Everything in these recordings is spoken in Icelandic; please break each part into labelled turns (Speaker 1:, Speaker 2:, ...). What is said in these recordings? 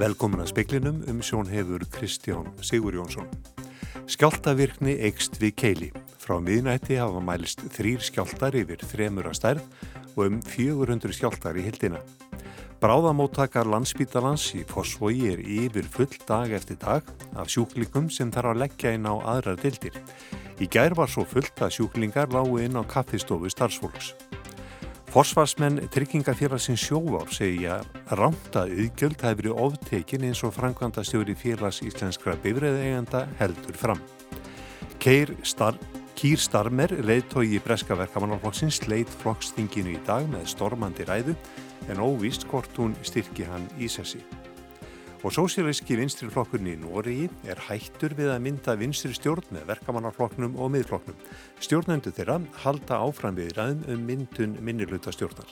Speaker 1: Velkomin að speklinum um sjón hefur Kristján Sigur Jónsson. Skjáltavirkni eikst við keili. Frá miðnætti hafa mælist þrýr skjáltar yfir þremur að stærð og um 400 skjáltar í hildina. Bráðamóttakar landsbítalans í Fossvogi er yfir full dag eftir dag af sjúklingum sem þarf að leggja inn á aðrar dildir. Í gær var svo fullt að sjúklingar lágu inn á kaffistofu starfsfólks. Forsvarsmenn tryggingafélagsins sjóvár segja rámt að auðgjöld hafi verið oftekin eins og framkvæmda stjóri félags íslenskra bifræðeigenda heldur fram. Keir Star Kýr Starmer, leiðtói í Breska verkamannarflokksins, leitt flokkstinginu í dag með stormandi ræðu en óvíst hvort hún styrki hann í sessi. Og sósíalíski vinstriflokkurinn í Nóriði er hættur við að mynda vinstri stjórn með verkamannarflokknum og miðflokknum. Stjórnendu þeirra halda áfram við ræðum um myndun minnirluta stjórnar.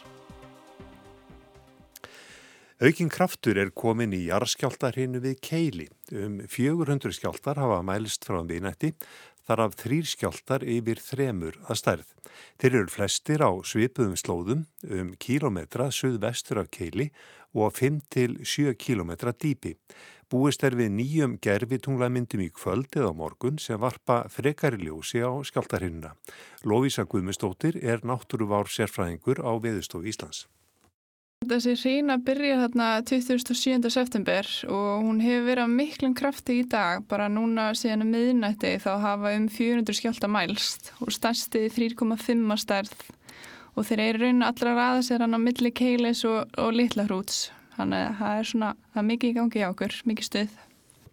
Speaker 1: Aukinn kraftur er komin í jarðskjáltarhinu við Keili. Um 400 skjáltar hafa mælist frá viðnætti þar af þrýr skjáltar yfir þremur að stærð. Þeir eru flestir á svipuðum slóðum um kílometra suðvestur af keili og 5-7 kílometra dýpi. Búist er við nýjum gerfitunglamyndum í kvöld eða morgun sem varpa frekari ljósi á skjáltarhinuna. Lóvísa Guðmustóttir er náttúruvár sérfræðingur á Veðustof Íslands.
Speaker 2: Þessi hrína byrja þarna 27. september og hún hefur verið á miklum krafti í dag, bara núna síðan um miðnætti þá hafa um 400 skjálta mælst og stærsti 3,5 stærð og þeir eru raun allra ræða sér hann á milli keilis og, og litla hrúts, þannig að það er svona, það er mikið í gangi á okkur, mikið stuð.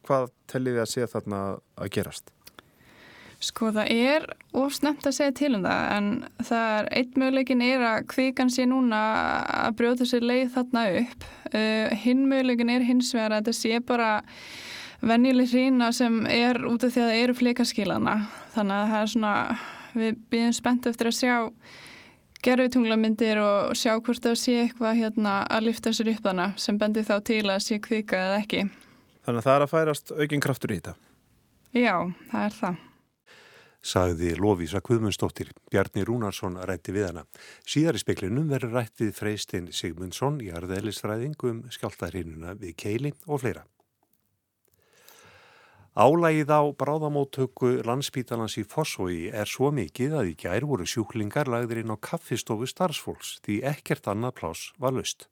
Speaker 3: Hvað tellið þið að sé þarna að gerast?
Speaker 2: Sko það er ofsnemt að segja til um það en það er, einn möguleikin er að kvikan sé núna að brjóta sér leið þarna upp. Uh, hinn möguleikin er hins vegar að þetta sé bara venjuleg hrína sem er út af því að það eru fleikaskilana. Þannig að það er svona, við býðum spennt eftir að sjá gerfitunglamyndir og sjá hvort það sé eitthvað hérna að lifta sér upp þannig sem bendir þá til að sé kvika eða ekki.
Speaker 3: Þannig að það er að færast aukinn kraftur í þetta?
Speaker 2: Já, það er það
Speaker 1: sagði Lóvísa Guðmundsdóttir. Bjarni Rúnarsson rætti við hana. Síðar í speklinum verður rætt við Freistinn Sigmundsson í arðeðlisfræðing um skjáltarhinuna við Keili og fleira. Álægið á bráðamóttöku landsbítalans í Fossói er svo mikið að í gær voru sjúklingar lagður inn á kaffistofu starfsfólks því ekkert annað plás var löst.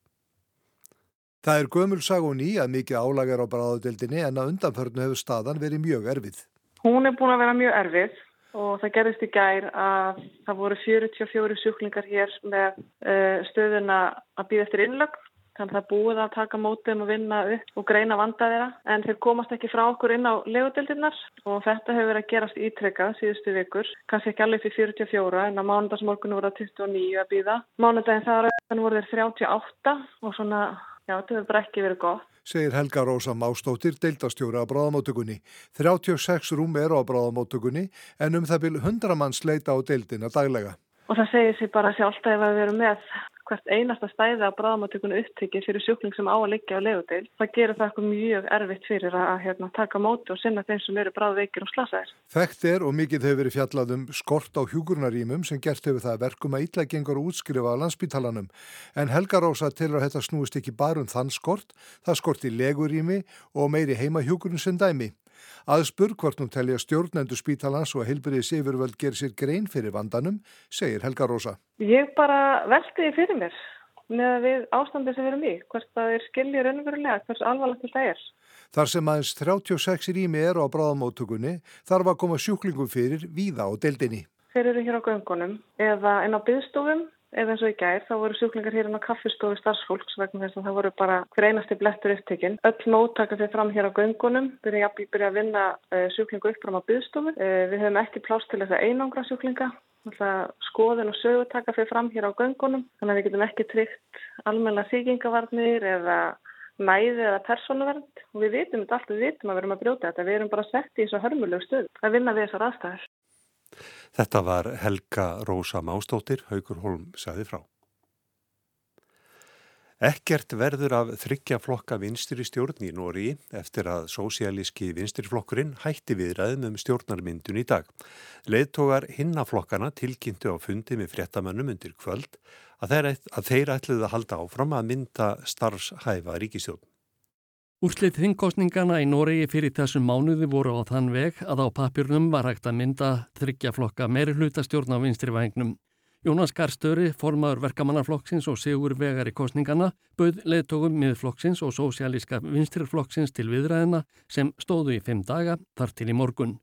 Speaker 4: Það er gömulsag og ný að mikið álægar á bráðadeildinni en að undanförnu hefur staðan verið mjög erfið.
Speaker 5: Hún er búin að vera mjög erfið og það gerðist í gær að það voru 44 sjúklingar hér með uh, stöðuna að býða eftir innlögn. Þannig að það búið að taka mótum og vinna upp og greina vanda þeirra en þeir komast ekki frá okkur inn á legudildinnar og þetta hefur verið að gerast ítrekkað síðustu vikur. Kanski ekki alveg fyrir 44 en á mánudagsmorgunu voru það 29 að býða. Mánudagin þar voru þeir 38 og svona, já þetta hefur bara ekki verið gott
Speaker 4: segir Helga Rósa Mástóttir, deildastjóra á bráðamóttökunni. 36 rúm eru á bráðamóttökunni en um það vil 100 mann sleita á deildina daglega.
Speaker 5: Og það segir sér bara sjálf að við erum með hvert einasta stæði að bráðamáttökunni upptrykkið fyrir sjúkling sem á að liggja á legudeil. Það gerir það eitthvað mjög erfitt fyrir að hérna, taka móti og sinna þeim sem eru bráðveikir og slasaðir.
Speaker 4: Þekkt er og mikið hefur verið fjallað um skort á hjúkurnarímum sem gert hefur það verkum að illa gengur útskrifa á landsbítalanum. En Helga Rósa tilur að þetta snúist ekki bara um þann skort, það skorti legurími og meiri heima hjúkurinn sem dæmi. Aðspur hvort nú telja stjórnendu spítalans og heilbyrðis yfirvöld gerir sér grein fyrir vandanum, segir Helga Rósa.
Speaker 5: Ég bara veldi því fyrir mér með við ástandið sem við erum í, hvert það er skiljið raunverulega, hvers alvarlegt þetta er.
Speaker 4: Þar sem aðeins 36 rými eru á bráðamóttökunni þarf að koma sjúklingum fyrir víða á deildinni.
Speaker 5: Þeir eru hér á göngunum eða inn á byggstofum eða eins og í gær, þá voru sjúklingar hér inn á kaffistofu starfsfólks vegna þess að það voru bara hver einasti blettur upptekinn. Öll móttaka þeir fram hér á göngunum, byrja, byrja að vinna uh, sjúklingu upp fram á byggstofu. Uh, við höfum ekki plást til þess að einangra sjúklinga, skoðin og sögutaka þeir fram hér á göngunum, þannig að við getum ekki tryggt almenna síkingavarnir eða næði eða persónuvernd við vitum þetta allt, við vitum að við erum að brjóta þetta, við erum bara sett í þessu hörmulegu stöð að vinna við þessar aðstæðar.
Speaker 1: Þetta var Helga Rósa Mástóttir, Haugur Holm saði frá. Ekkert verður af þryggja flokka vinstri stjórn í Nóri eftir að sósialíski vinstirflokkurinn hætti viðræðum um stjórnarmyndun í dag. Leðtogar hinnaflokkana tilkynntu á fundi með fréttamannum undir kvöld að þeir, að þeir ætluði að halda áfram að mynda starfshæfa ríkistjórn.
Speaker 6: Úrslit þingkostningana í Noregi fyrir þessum mánuði voru á þann veg að á papjörnum var hægt að mynda þryggjaflokka meiri hlutastjórn á vinstri vagnum. Jónas Garstöri, formaður verkamannaflokksins og Sigur Vegar í kostningana, bauð leðtogum miðflokksins og sósialíska vinstrirflokksins til viðræðina sem stóðu í fimm daga þar til í morgun.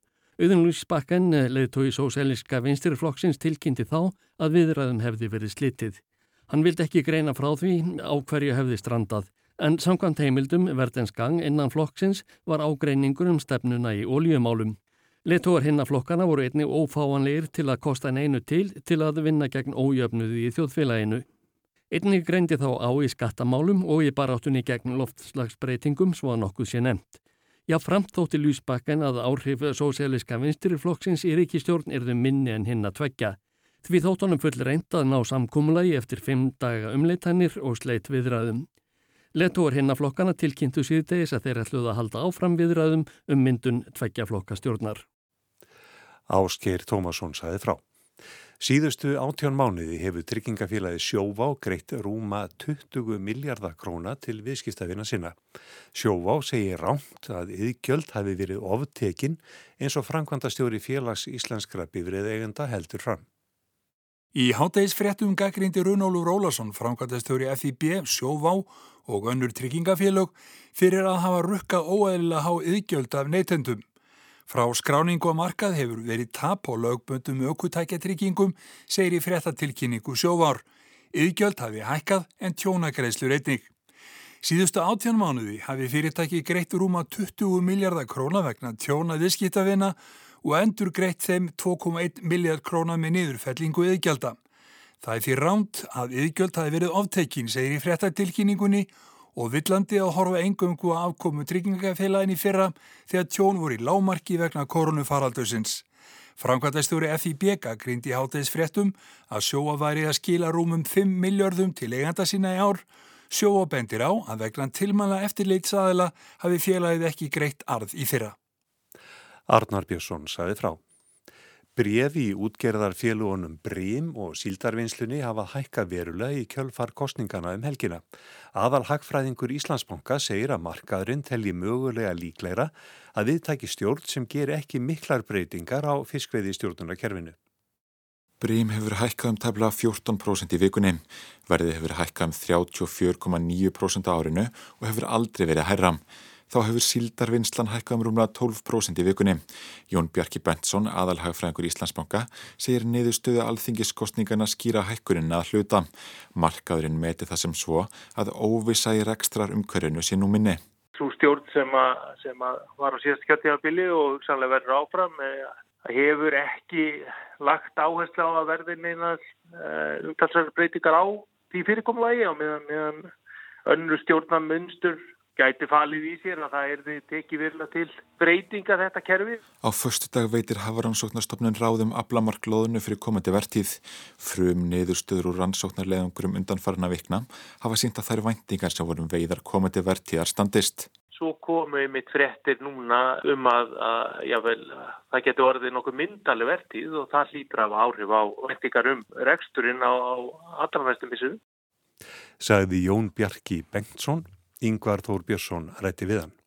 Speaker 6: Auðun Lús Bakken, leðtogi sósialíska vinstrirflokksins, tilkynnti þá að viðræðum hefði verið slitið. Hann vildi ekki greina frá því á hverju hefði strandað en samkvæmt heimildum verðens gang innan flokksins var ágreiningur um stefnuna í óljumálum. Letóar hinna flokkana voru einni ófáanleir til að kosta en einu til til að vinna gegn ójöfnuði í þjóðfélaginu. Einni greindi þá á í skattamálum og í baráttunni gegn loftslagsbreytingum svo að nokkuð sé nefnt. Já, framt þótti Lúsbakken að áhrif sóséliska vinstiriflokksins í ríkistjórn erðu minni en hinn að tveggja. Því þóttunum full reynd að ná samkúmulagi eftir fimm daga umleitanir og sleitt viðræðum. Letóar hinnaflokkana tilkynntu síðdegis að þeir ætluð að halda áfram viðræðum um myndun tveggjaflokka stjórnar.
Speaker 1: Áskeir Tómasson saði frá. Síðustu áttjón mánuði hefur tryggingafélagi Sjóvá greitt rúma 20 miljardar króna til viðskiptafina sinna. Sjóvá segir rámt að yðgjöld hafi verið oftekinn eins og framkvæmda stjóri félags íslenskra bifrið eigenda heldur fram.
Speaker 7: Í háttegisfréttum gaggrindi Runólu Rólason, framkvæmdastjóri FIB, Sjóvá og önnur tryggingafélög fyrir að hafa rukka óæðilega há yðgjöld af neytendum. Frá skráningu á markað hefur verið tap á lögböndum aukutækjatryggingum, segir í fréttatilkynningu Sjóvár. Yðgjöld hafi hækkað en tjónagreðslur einnig. Síðustu áttján mánuði hafi fyrirtæki greitt rúma 20 miljardar króna vegna tjóna viðskiptavina og endur greitt þeim 2,1 miljard króna með niðurfellingu yðgjölda. Það er því ránt að yðgjöld hafi verið oftekkin, segir í fréttatilkynningunni og villandi að horfa engöngu að afkomu tryggingafélagin í fyrra þegar tjón voru í lámarki vegna koronafaraldusins. Framkvæmtastjóri FIB grindi hátteis fréttum að sjóa væri að skila rúmum 5 miljardum til eiganda sína í ár. Sjóa bendir á að vegna tilmæla eftirleitsaðila hafi félagið ekki greitt arð í fyrra.
Speaker 1: Arnar Björnsson saði frá. Brefi í útgerðarfélugunum Brím og Síldarvinslunni hafa hækka verulega í kjölfar kostningana um helgina. Aðal hagfræðingur Íslandsbanka segir að markaðurinn telji mögulega líkleira að viðtæki stjórn sem ger ekki miklar breytingar á fiskveiði stjórnunarkerfinu.
Speaker 8: Brím hefur hækkað um tefla 14% í vikunni. Verðið hefur hækkað um 34,9% árinu og hefur aldrei verið hærram. Þá hefur síldarvinnslan hækkað um rúmlega 12% í vikunni. Jón Bjarki Bentsson, aðalhagfræðingur Íslandsbanka, segir niðurstöðu alþingiskostningarna skýra hækkurinn að hluta. Markaðurinn meti það sem svo að óvisa í rekstrar umkörinu sé nú minni.
Speaker 9: Svo stjórn sem, að, sem að var á síðast kjöldtíðabili og sannlega verður áfram eh, hefur ekki lagt áherslu á að verði neina eh, umtalsverðar breytingar á því fyrirkomlagi og meðan, meðan önnur stjórnar munstur gæti falið í sér að það er því tekið virla til breytinga þetta kerfi.
Speaker 8: Á förstu dag veitir Hafaransóknarstofnun ráðum aflamarklóðinu fyrir komandi vertíð. Frum niðurstöður úr rannsóknarleðungurum undanfarna vikna hafa sínt að þær væntingar sem vorum veiðar komandi vertíðar standist.
Speaker 9: Svo komu mitt frettir núna um að, að jável, það getur orðið nokkuð myndali vertíð og það hlýtur af áhrif á væntingar um reksturinn á, á allra næstum vissu.
Speaker 1: Sagði Jón Bjarki Bengtsson Yngvar Þór Björnsson rætti við hann.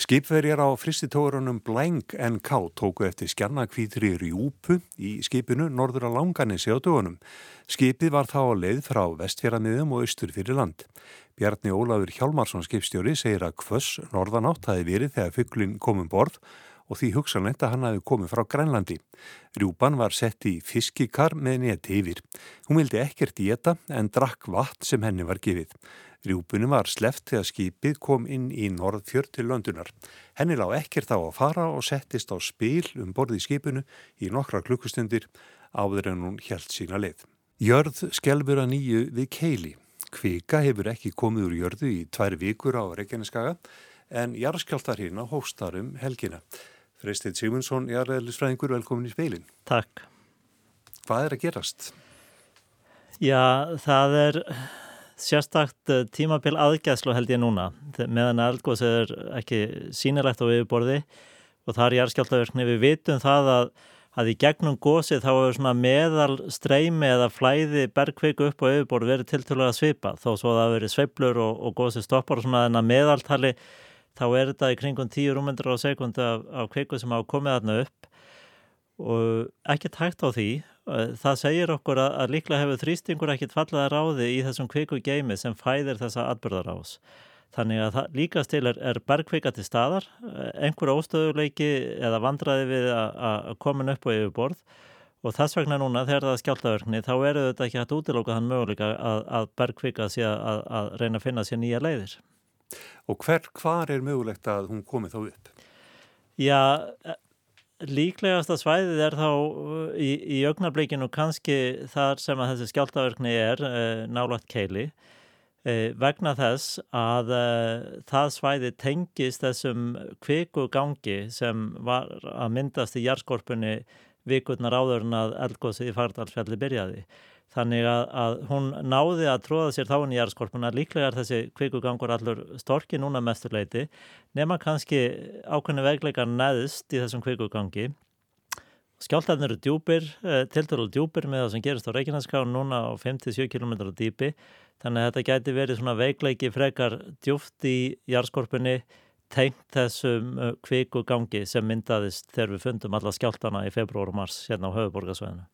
Speaker 1: Skipverjar á fristitóðurunum Blank NK tóku eftir skjarnakvítri Rjúpu í skipinu norður að Langanissi á dögunum. Skipið var þá á leið frá vestfjörðamiðum og austur fyrir land. Bjarni Ólafur Hjálmarsson skipstjóri segir að hvöss norðanátt hafi verið þegar fugglin komum borð og því hugsanlegt að hann hafi komið frá Grænlandi. Rjúpan var sett í fiskikar með neti yfir. Hún vildi ekkert í þetta en drakk vatn sem henni var gefið. Rjúpunum var sleft þegar skipið kom inn í norðfjörð til löndunar. Henni lág ekkert á að fara og settist á spil um borði í skipinu í nokkra klukkustundir áður en hún hjælt sína leið. Jörð skelfur að nýju við keili. Kvika hefur ekki komið úr jörðu í tvær vikur á Reykjaneskaga en jarðskjáltar hérna hóstar um helgina. Freistið Simonsson, jarðeðlisfræðingur, velkomin í speilin.
Speaker 10: Takk.
Speaker 1: Hvað er að gerast?
Speaker 10: Já, það er sérstakt eh, tímabil aðgæðslu held ég núna meðan eldgóðs er ekki sínilegt á viðborði og það er jæðskjáltaverkni við vitum það að að í gegnum gósið þá hefur svona meðal streymi eða flæði bergkviku upp og yfirbor verið tiltölulega svipa þó svo það verið sveiblur og, og gósið stoppar og svona en að meðaltali þá er þetta í kringum 10 rúmyndur á sekundu af, af kviku sem hafa komið þarna upp og ekkert hægt á því. Það segir okkur að, að líklega hefur þrýstingur ekkert fallaða ráði í þessum kviku geimi sem fæðir þessa atbyrðarás Þannig að það líkast til er, er bergkvika til staðar, einhver óstöðuleiki eða vandraði við að komin upp á yfirborð. Og þess vegna núna þegar það er skjáltaverkni þá eru þetta ekki hægt útilóka þann möguleika að, að bergkvika sé að, að reyna að finna sér nýja leiðir.
Speaker 1: Og hver, hvar er mögulegt að hún komi þá upp?
Speaker 10: Já, líklegasta svæðið er þá í, í augnarbleikinu kannski þar sem að þessi skjáltaverkni er eh, nálagt keili vegna þess að það svæði tengist þessum kviku gangi sem var að myndast í jærskorpunni vikurnar áður en að eldgóðsið í Fardalsfjalli byrjaði. Þannig að, að hún náði að tróða sér þá inn í jærskorpuna. Líklega er þessi kvikugangur allur storki núna mesturleiti nema kannski ákveðinu vegleikar neðst í þessum kvikugangi. Skjáltarnir eru djúpir, eh, tildalega djúpir með það sem gerist á Reykjaneskánu núna á 57 km dýpi Þannig að þetta gæti verið svona veikleiki frekar djúft í járskorpunni tengt þessum uh, kviku gangi sem myndaðist þegar við fundum alla skjáltana í februar og mars hérna á höfuborgarsvæðinu.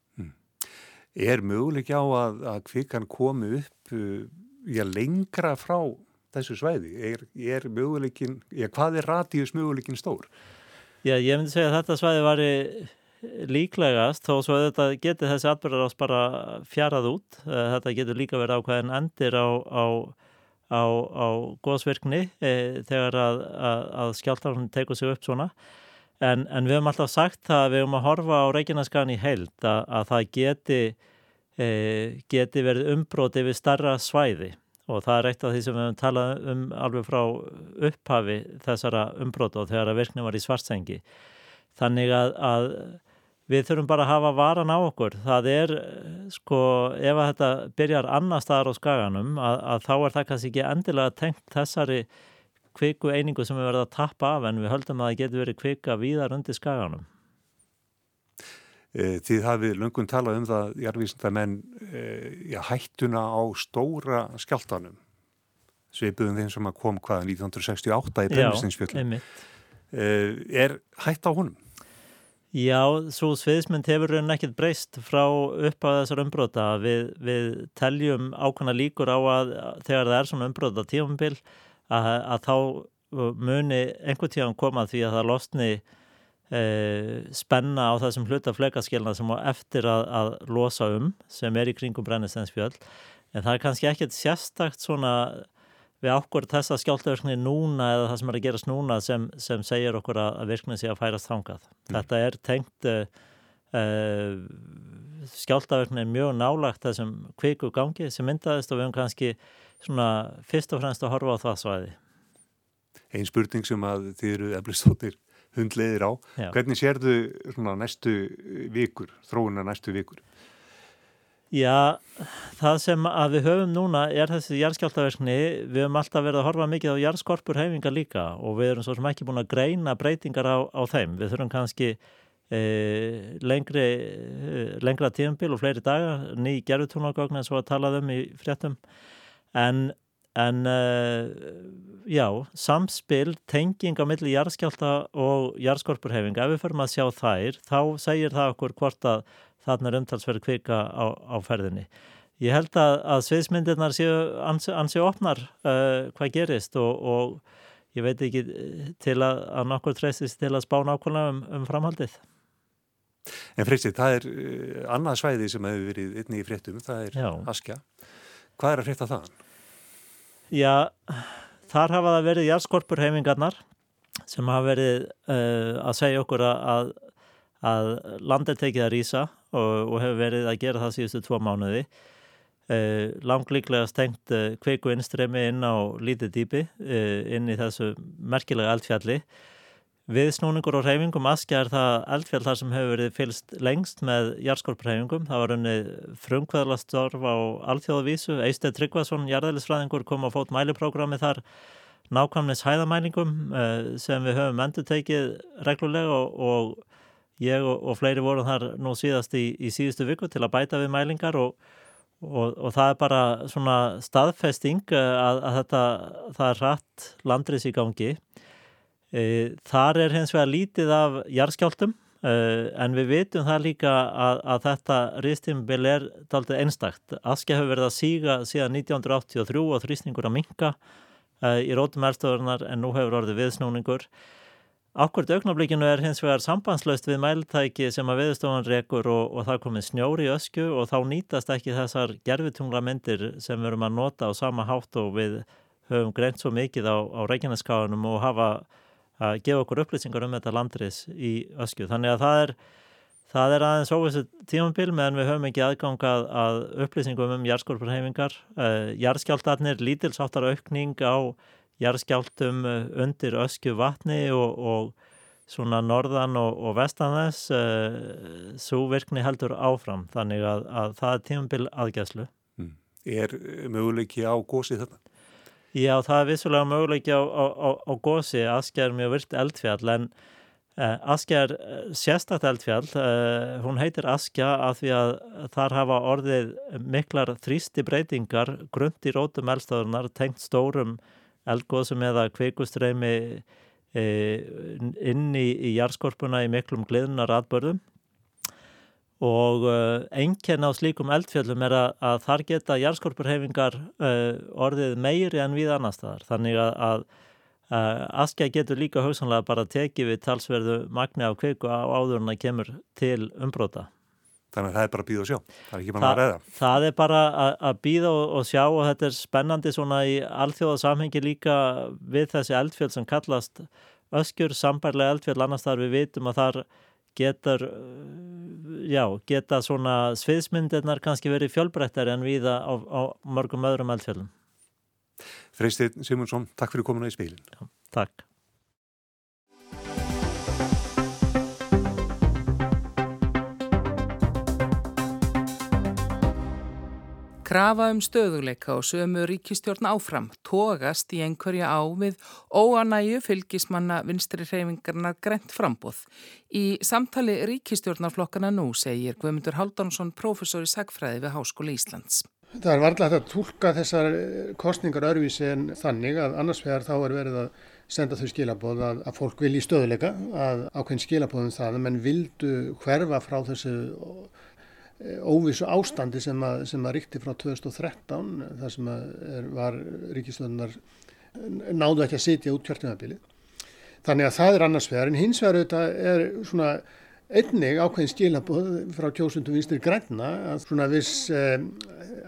Speaker 1: Er möguleik á að, að kvikan komi upp uh, já, lengra frá þessu svæði? Er, er möguleikin, já, hvað er radíus möguleikin stór?
Speaker 10: Já, ég myndi segja að þetta svæði var í líklegast þó svo þetta getur þessi atbyrðar ás bara fjarað út eh, þetta getur líka verið ákveðin endir á, á, á, á góðsvirkni e, þegar að, að, að skjáltarinn tekur sig upp svona en, en við höfum alltaf sagt að við höfum að horfa á Reykjaneskan í heild að, að það geti geti verið umbróti við starra svæði og það er eitt af því sem við höfum talað um alveg frá upphafi þessara umbróti og þegar að virkni var í svartsengi þannig að, að við þurfum bara að hafa varan á okkur. Það er, sko, ef þetta byrjar annar staðar á skaganum, að, að þá er það kannski ekki endilega tengt þessari kviku einingu sem við verðum að tappa af, en við höldum að það getur verið kvika víðar undir skaganum.
Speaker 1: E, þið hafið lungun talað um það, jarðvísenda menn, e, já, hættuna á stóra skjáltanum, svipuðum þeim sem kom hvaða 1968 í bremsinsfjöldum. E, er hætt á honum?
Speaker 10: Já, svo sviðismynd hefur raunin ekkert breyst frá upp á þessar umbróta. Við, við teljum ákvæmna líkur á að þegar það er svona umbróta tífumbil að, að þá muni einhver tíðan koma því að það losni spenna á þessum hluta flekaskilna sem á eftir að, að losa um sem er í kringum brennistensfjöld. En það er kannski ekkert sérstakt svona við ákvör þessa skjáltaverkni núna eða það sem er að gerast núna sem, sem segir okkur að, að virknin sé að færast þangað. Mm. Þetta er tengt uh, uh, skjáltaverkni mjög nálagt þessum kviku gangi sem myndaðist og við höfum kannski svona fyrst og fremst að horfa á það svæði.
Speaker 1: Einn spurning sem að þið eru eflistóttir hundleðir á. Já. Hvernig sérðu næstu vikur, þróuna næstu vikur?
Speaker 10: Já, það sem að við höfum núna er þessi jarðskjáltaverkni, við höfum alltaf verið að horfa mikið á jarðskorpur heifingar líka og við erum svo sem ekki búin að greina breytingar á, á þeim. Við þurfum kannski e, lengri, e, lengra tíumbil og fleiri dagar, ný gerðutúnagögn eins og að talað um í fréttum. En, en e, já, samspil, tenging á milli jarðskjálta og jarðskorpur heifinga, ef við förum að sjá þær, þá segir það okkur hvort að þarna er umtalsverð kvika á, á ferðinni. Ég held að, að sviðsmyndirnar séu ansi, ansi opnar uh, hvað gerist og, og ég veit ekki til að, að nokkur treystist til að spá nákvæmlega um, um framhaldið.
Speaker 1: En Freysi, það er uh, annað svæði sem hefur verið einni í fréttum, það er Já. Askja. Hvað er að frétta það?
Speaker 10: Já, þar hafa það verið jærskorpur heimingarnar sem hafa verið uh, að segja okkur að, að land er tekið að rýsa og, og hefur verið að gera það síðustu tvo mánuði. Eh, Langlíklega stengt eh, kveiku innstremi inn á lítið dýpi inn í þessu merkilega eldfjalli. Við snúningur og reyfingum askja er það eldfjall þar sem hefur verið fylst lengst með jarðskorpreyfingum. Það var unni frumkvæðlastorf á alþjóðavísu. Eisteð Tryggvason, jarðælisfræðingur, kom á fót mæliprógrami þar nákvæmnis hæðamælingum sem við höfum endur tekið reglulega og, og ég og, og fleiri vorum þar nú síðast í, í síðustu viku til að bæta við mælingar og, og, og það er bara svona staðfesting að, að þetta, það er rætt landris í gangi. E, þar er hins vegar lítið af jarðskjáltum Uh, en við vitum það líka að, að þetta ristimbil er daldið einstakt. Askja hefur verið að síga síðan 1983 og þrýstingur að minka uh, í rótum erstöðurnar en nú hefur orðið viðsnúningur. Akkord augnablíkinu er hins vegar sambandslaust við mæltæki sem að viðstofan rekur og, og það komið snjóri í ösku og þá nýtast ekki þessar gerfitungla myndir sem við erum að nota á sama hátt og við höfum greint svo mikið á, á Reykjaneskáðunum og hafa að gefa okkur upplýsingar um þetta landris í ösku. Þannig að það er, það er aðeins óvissu tímambil meðan við höfum ekki aðgangað að upplýsingum um jarðskorpurheimingar. Uh, jarðskjáltarnir, lítilsáttar aukning á jarðskjáltum eh, undir ösku vatni og, og svona norðan og, og vestan þess uh, eh, svo virkni heldur áfram. Þannig að, að það er tímambil aðgæðslu. Mm.
Speaker 1: Er möguleiki á gósið þetta?
Speaker 10: Já, það er vissulega möguleiki á, á, á, gósi. Askja er mjög virt eldfjall en uh, Askja er uh, sérstakt eldfjall. Uh, hún heitir Askja af því að þar hafa orðið miklar þrýsti breytingar grund í rótum eldstöðunar tengt stórum eldgóðsum eða kveikustreimi inn í, í jarðskorpuna í miklum gliðunar atbörðum og uh, einkenn á slíkum eldfjöllum er að, að þar geta jarðskorpurhefingar uh, orðið meiri en við annar staðar. Þannig að, að uh, askja getur líka hugsanlega bara tekið við talsverðu magni af kveiku á áður en það kemur til umbróta.
Speaker 1: Þannig að það er bara að býða og sjá, það er ekki bara að ræða.
Speaker 10: Það er bara að, að býða og, og sjá og þetta er spennandi svona í alþjóðasamhengi líka við þessi eldfjöld sem kallast öskjur, sambærlega eldfjöld, annars þar við vitum að þar getur, já, geta svona sviðsmyndirnar kannski verið fjölbreyttar en við á, á mörgum öðrum eldfjöldum.
Speaker 1: Freystir Simonsson, takk fyrir komuna í speilin. Já,
Speaker 10: takk.
Speaker 11: Krafa um stöðuleika og sömu ríkistjórn áfram tógast í einhverja á við óanæju fylgismanna vinstri hreyfingarnar grent frambóð. Í samtali ríkistjórnarflokkana nú segir Guðmundur Haldánsson, professor í sagfræði við Háskóli Íslands.
Speaker 12: Það er varlega að tólka þessar kostningar örvísi en þannig að annars vegar þá er verið að senda þau skilabóð að, að fólk vilji stöðuleika, að ákveðin skilabóðum það, menn vildu hverfa frá þessu óvissu ástandi sem að, sem að ríkti frá 2013 þar sem er, var ríkistöðunar náðu ekki að sitja út kjörtumabilið. Þannig að það er annars vegar en hins vegar auðvitað er svona einnig ákveðin skilabóð frá kjósundum vinstir græna að svona viss eh,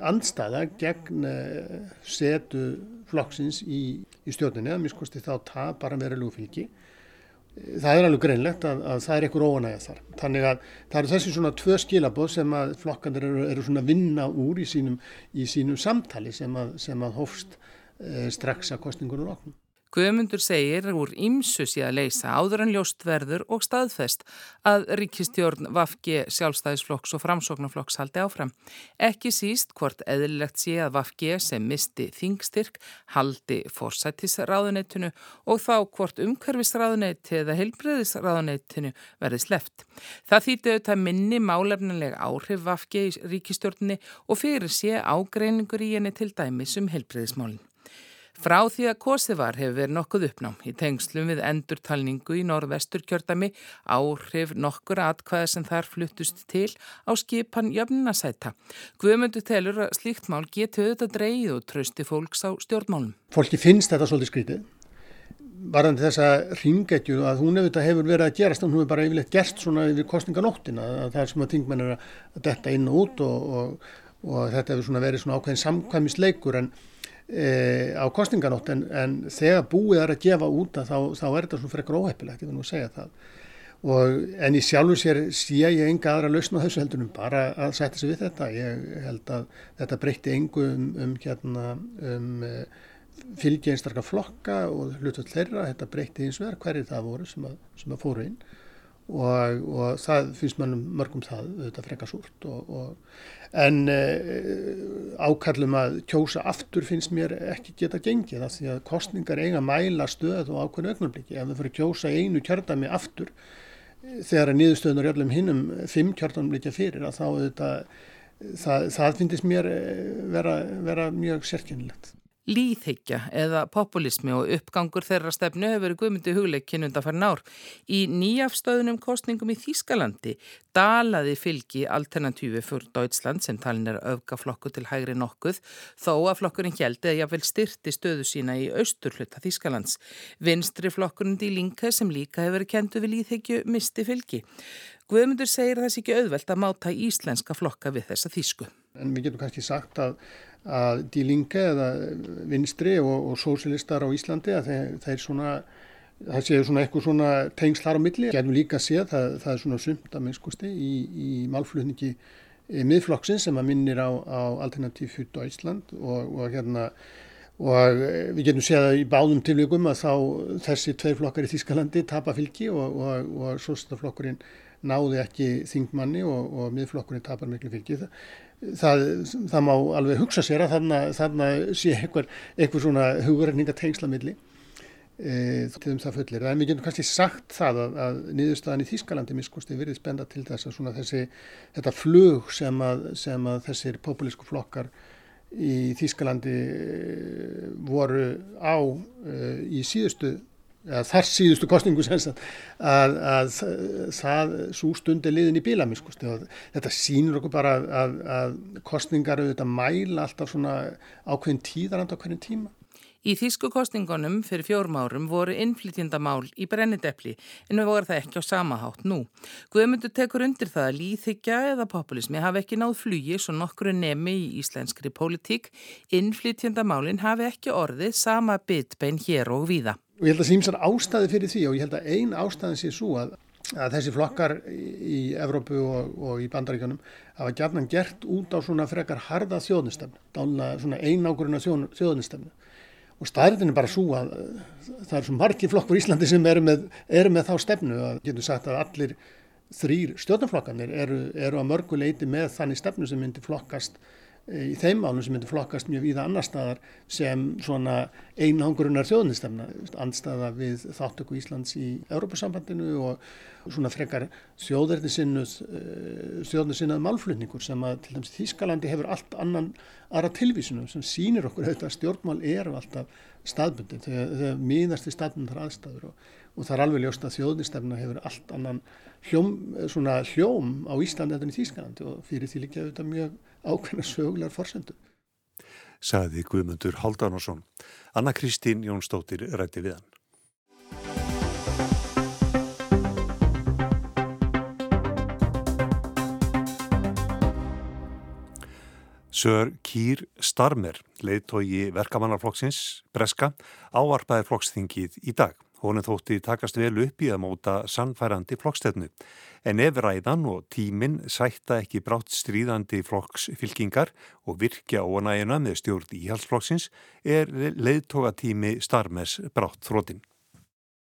Speaker 12: andstaða gegn eh, setu flokksins í, í stjórnunni að miskosti þá það bara verið lúfylgi það er alveg greinlegt að, að það er einhver óanægja þar. Þannig að það eru þessi svona tvö skilabóð sem að flokkandir eru, eru svona vinna úr í sínum, í sínum samtali sem að, sem að hófst e, strax að kostningunum okkur.
Speaker 11: Guðmundur segir úr ímsu síðan að leysa áður en ljóstverður og staðfest að ríkistjórn Vafge sjálfstæðisflokks og framsóknarflokks haldi áfram. Ekki síst hvort eðlilegt sé að Vafge sem misti þingstyrk haldi forsættisráðunettinu og þá hvort umhverfisráðunetti eða heilbreyðisráðunettinu verði sleft. Það þýtti auðvitað minni málefnilega áhrif Vafge í ríkistjórnni og fyrir sé ágreiningur í henni til dæmis um heilbreyðismálinn. Frá því að kosið var hefur verið nokkuð uppnám í tengslum við endurtalningu í norðvestur kjördami áhrif nokkur atkvæða sem þar fluttust til á skipan jöfnunasæta. Guðmundur telur að slíkt mál getur auðvitað dreyið og trösti fólks á stjórnmálum.
Speaker 12: Fólki finnst þetta svolítið skrítið. Varðandi þessa ringetju að hún hefur verið að gerast og hún hefur bara yfirleitt gerst svona yfir kostninganóttina að það er sem að tingmenn er að detta inn og út og, og, og þetta hefur verið svona ákveðin samkvæmisleikur en E, á kostninganótt en, en þegar búið er að gefa út að þá, þá er þetta svona frekar óheppilegt, ég vil nú segja það. Og, en í sjálfu sér sé ég enga aðra lausna á þessu heldunum bara að setja sig við þetta. Ég held að þetta breytti engu um, um, hérna, um e, fylgi einstaklega flokka og hlutvöld þeirra, þetta breytti eins og verð hverju það voru sem að, sem að fóru inn og, og það finnst mannum mörgum það auðvitað frekar súrt en eh, ákallum að kjósa aftur finnst mér ekki geta gengið það því að kostningar eiga mæla stöð og ákveðinu ögnumbliki ef þau fyrir kjósa einu kjördami aftur þegar að niðurstöðunar öllum hinnum fimm kjörtunum líka fyrir að þá þetta, það, það finnist mér vera, vera mjög sérkynilegt.
Speaker 11: Líðhyggja eða populismi og uppgangur þeirra stefnu hefur verið guðmyndi hugleikinn undan farin ár. Í nýjafstöðunum kostningum í Þýskalandi dalaði fylgi alternatífi fyrir Deutschland sem talin er öfgaflokku til hægri nokkuð þó að flokkurinn hjeldi að jáfnvel styrti stöðu sína í austurhluta Þýskalands. Vinstri flokkurinn í Linke sem líka hefur verið kentu við líðhyggju misti fylgi. Guðmundur segir að þessi ekki auðvelt að máta íslenska flokka við þessa þýsku.
Speaker 12: En við getum kannski sagt að að Die Linke eða vinstri og, og sósilistar á Íslandi að þeir, þeir svona það séu svona eitthvað svona tengslar á milli. Getum líka séð, það, það er svona sumt að minnskusti í, í málflutningi e, miðflokksins sem að minnir á, á Alternativ für Deutschland og, og hérna og e, við getum séð að í báðum tilvíkum að þá þessi tveir flokkar í Þískalandi tapa fylgi og, og sósistaflokkurinn náði ekki þingmanni og miðflokkurinn tapar miklu fylgi. það það, það má alveg hugsa sér að þarna sé einhver, einhver svona hugurreininga tengslamilli e, til um það fullir. En við getum kannski sagt það að, að niðurstaðan í Þýskalandi miskusti verið spenda til þess að svona þessi, þetta flug sem að, sem að þessir populísku flokkar í Þýskalandi e, voru á e, í síðustu þar síðustu kostningu að, að, að það svo stundi liðin í bílamiskusti og þetta sínur okkur bara að, að kostningar auðvitað mæla alltaf svona ákveðin tíðarand á hverjum tíma.
Speaker 11: Í þýsku kostningunum fyrir fjórum árum voru innflytjandamál í brennidepli en við vorum það ekki á sama hátt nú. Guðmundur tekur undir það að líþykja eða populismi hafi ekki náð flugi svo nokkru nemi í íslenskri politík. Innflytjandamálin hafi ekki orðið sama bitbein hér og víða.
Speaker 12: Og ég held að símsar ástæði fyrir því og ég held að ein ástæðin sé svo að, að þessi flokkar í Evrópu og, og í bandaríkjónum hafa gætnan gert út á svona frekar harda þjóðnistefnu, svona einákurina þjóðnistefnu. Og staðritin er bara svo að það er svo margi flokkur í Íslandi sem eru með, eru með þá stefnu að getur sagt að allir þrýr stjórnarflokkanir eru, eru að mörguleiti með þannig stefnu sem myndi flokkast í þeim málum sem myndir flokkast mjög víða annar staðar sem svona einhangurinnar þjóðnistemna, andstaða við þáttöku Íslands í Európa-sambandinu og svona frekar þjóðverðinsinnuð eh, þjóðnissinnað málflutningur sem að til dæmis Þískalandi hefur allt annan aðra tilvísinu sem sínir okkur auðvitað að stjórnmál eru alltaf staðbundin þegar miðast í staðbundar aðstæður og, og það er alveg ljóst að þjóðnistemna hefur allt annan hljóm, hljóm á Íslandi en í Þískalandi og fyrir því líka auðvitað mjög ákveðna sögulegar forsendu.
Speaker 1: Saði Guðmundur Haldanosson. Anna Kristín Jónsdóttir rætti við hann. Sör Kýr Starmer, leiðtói verkamannarflokksins, Breska, áarpaði flokksþingið í dag. Honum þótti takast vel upp í að móta sannfærandi flokkstefnu. En ef ræðan og tíminn sætta ekki brátt stríðandi flokksfylkingar og virkja ónægina með stjórn íhalsflokksins er leiðtógatími Starmers brátt þrótin.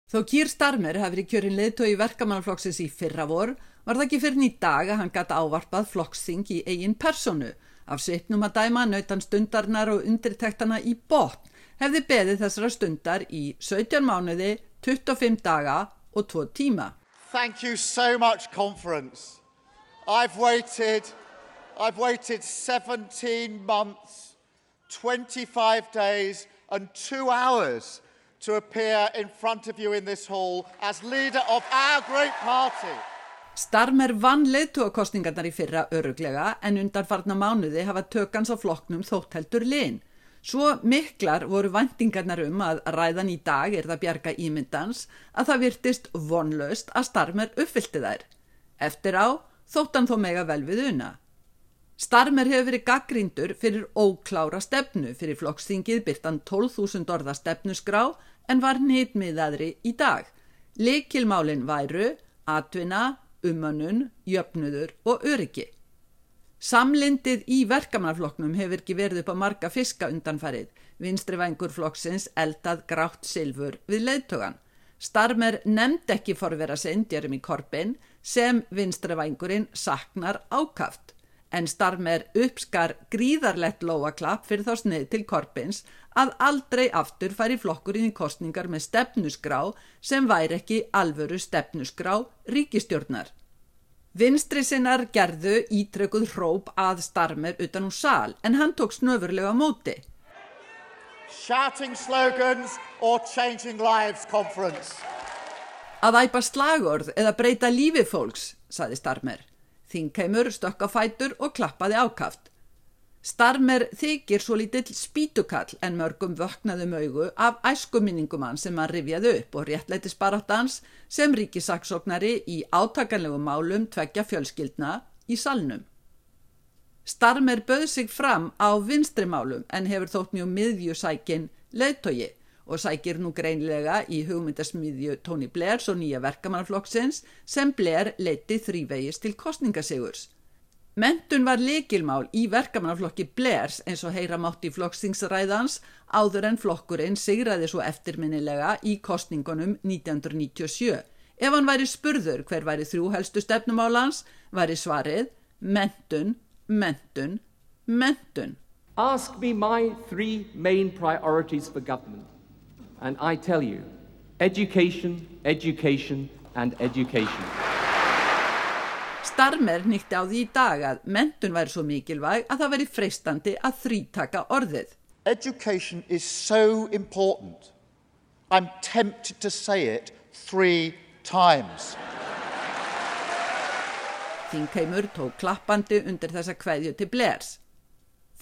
Speaker 13: Þó Kýr Starmer hafi verið kjörin leiðtói verkamannaflokksins í fyrra vor, var það ekki fyrir nýtt dag að hann gæti ávarpað flokksþing í eigin personu. Af svipnum að dæma nautan stundarnar og undirtektana í botn hefði beðið þessara stundar í 17 mánuði 25 daga og 2 tíma.
Speaker 14: Thank you so much conference. I've waited, I've waited 17 months, 25 days and 2 hours to appear in front of you in this hall as leader of our great party.
Speaker 13: Starmer vann leðtúakostningarnar í fyrra öruglega en undanfarna mánuði hafa tökans á flokknum þótteldur linn. Svo miklar voru vendingarnar um að ræðan í dag er það bjarga ímyndans að það virtist vonlaust að Starmer uppfylti þær. Eftir á þóttan þó mega vel við una. Starmer hefur verið gaggríndur fyrir óklára stefnu fyrir flokksþingið byrtan 12.000 orða stefnusgrá en var nýtmiðaðri í dag. Likilmálin væru, atvinna, umannun, jöfnudur og öryggi. Samlindið í verkamannaflokknum hefur ekki verið upp á marga fiska undanfarið. Vinstri vængur flokksins eldað grátt silfur við leiðtögan. Starmer nefnd ekki forvera sinn Jeremy Corbyn sem vinstri vængurinn saknar ákaft. en Starmer uppskar gríðarlegt lóaklapp fyrir þá snið til Korpins að aldrei aftur færi flokkurinn í kostningar með stefnusgrá sem væri ekki alvöru stefnusgrá ríkistjórnar. Vinstri sinnar gerðu ítrekuð hróp að Starmer utan úr sal en hann tók snöfurlega móti.
Speaker 14: Shouting slogans or changing lives conference.
Speaker 13: Að æpa slagorð eða breyta lífi fólks, saði Starmer. Þingheimur stökk á fætur og klappaði ákaft. Starmer þykir svo lítill spítukall en mörgum vöknaðum augu af æskuminningum hann sem hann rifjaði upp og réttleiti sparáttans sem ríkisaksóknari í átakanlegum málum tveggja fjölskyldna í salnum. Starmer böð sig fram á vinstrimálum en hefur þótt mjög miðjusækin leðtogi og sækir nú greinlega í hugmyndasmiðju Tony Blairs og nýja verkamannaflokksins sem Blair leiti þrývegis til kostningasigurs. Mentun var lekilmál í verkamannaflokki Blairs eins og heyra mátt í flokkstingsræðans áður en flokkurinn sigraði svo eftirminnilega í kostningunum 1997. Ef hann væri spurður hver væri þrjú helstu stefnumálans, væri svarið mentun, mentun, mentun.
Speaker 15: Ask me my three main priorities for government. And I tell you, education, education and education.
Speaker 13: Starmer nýtti á því í dag að mentun væri svo mikilvæg að það veri freistandi að þrítaka orðið.
Speaker 14: Education is so important. I'm tempted to say it three times.
Speaker 13: Þingheimur tók klappandi undir þessa kveðju til Blairs.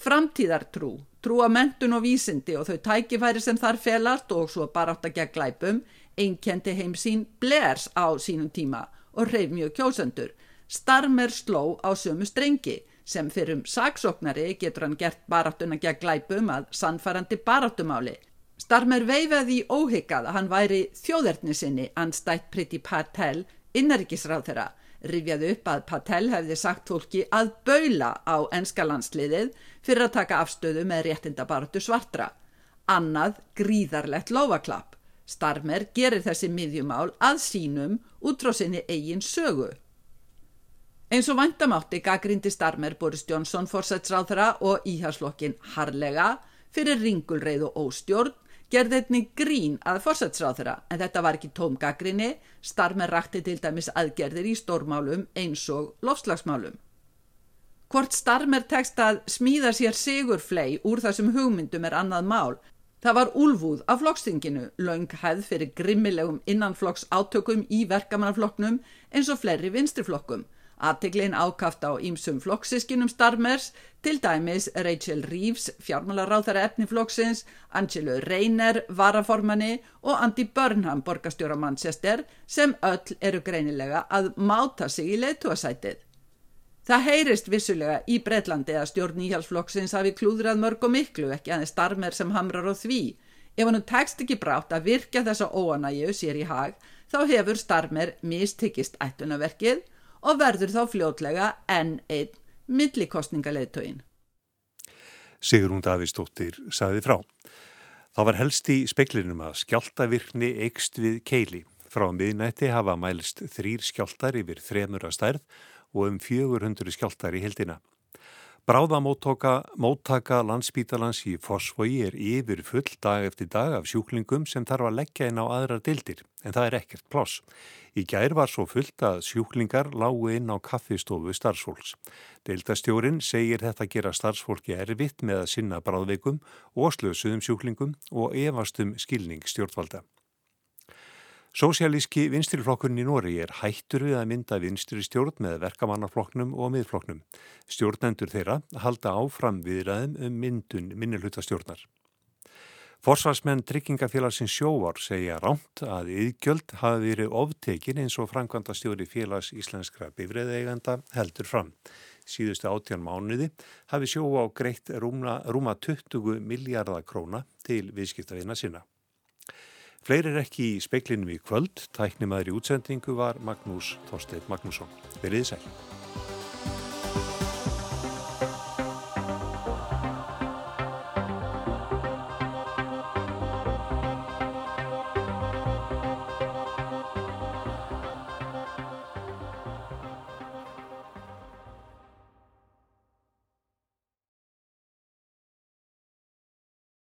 Speaker 13: Framtíðartrú, trú á mentun og vísindi og þau tækifæri sem þar felast og svo bara átt að gegn glæpum, einkendi heim sín Blairs á sínum tíma og reyf mjög kjósendur. Starmer sló á sömu strengi sem fyrir um saksóknari getur hann gert baráttuna gegn glæpum að sannfærandi baráttumáli. Starmer veifaði í óhyggað að hann væri þjóðerni sinni anstætt Priti Patel innaríkisráð þeirra rifjaði upp að Patel hefði sagt fólki að baula á enska landsliðið fyrir að taka afstöðu með réttindabartu svartra. Annað gríðarlegt lofaklapp. Starmer gerir þessi miðjumál að sínum út frá sinni eigin sögu. Eins og vandamátti gaggrindi Starmer Boris Johnson fórsætsráðra og íhjárslokkin harlega fyrir ringulreið og óstjórn gerði einnig grín að fórsætsráðra en þetta var ekki tóm gaggrinni, Starmer rakti til dæmis aðgerðir í stórmálum eins og lofslagsmálum. Hvort Starmer tekst að smíða sér sigurflei úr þessum hugmyndum er annað mál. Það var úlfúð af flokkstinginu, laung hæð fyrir grimmilegum innanflokks átökum í verkamannaflokknum eins og fleiri vinstriflokkum. Aðteglin ákaft á ímsum flokksískinum Starmers, til dæmis Rachel Reeves, fjármálaráþara efniflokksins, Angelo Reyner, varaformanni og Andy Burnham, borgastjóra Manchester, sem öll eru greinilega að máta sig í leituasætið. Það heyrist vissulega í Breitlandi að stjórn nýhjálpsflokksins hafi klúðrað mörg og miklu, ekki aðeins Starmer sem hamrar á því. Ef hann tekst ekki brátt að virka þessa óanægju sér í hag, þá hefur Starmer mistikist ættunaverkið og verður þá fljótlega enn einn millikostningaleitögin.
Speaker 1: Sigrún Davísdóttir saði frá. Það var helst í speklinum að skjáltavirkni eikst við keili. Frá miðnætti hafa mælst þrýr skjáltar yfir þremur að stærð og um 400 skjáltar í hildina. Bráðamóttaka landsbítalans í Fossvogi er yfir full dag eftir dag af sjúklingum sem þarf að leggja inn á aðrar dildir, en það er ekkert ploss. Í gær var svo fullt að sjúklingar lágu inn á kaffistofu starfsfólks. Deildastjórin segir þetta gera starfsfólki erfitt með að sinna bráðveikum og slösuðum sjúklingum og efastum skilning stjórnvalda. Sósialíski vinstriflokkurinn í Nóri er hættur við að mynda vinstri stjórn með verkamannaflokknum og miðflokknum. Stjórnendur þeirra halda áfram viðræðum um myndun minnilhutastjórnar. Forsvarsmenn tryggingafélagsins sjóvar segja rámt að yðgjöld hafi verið oftekin eins og framkvæmda stjóri félags íslenskra bifræðeiganda heldur fram. Síðustu áttjan mánuði hafi sjóvá greitt rúma, rúma 20 miljardar króna til viðskiptavina sinna. Fleiri er ekki í speiklinum í kvöld. Tæknimaður í útsendingu var Magnús Þorstein Magnússon. Verðið sæl.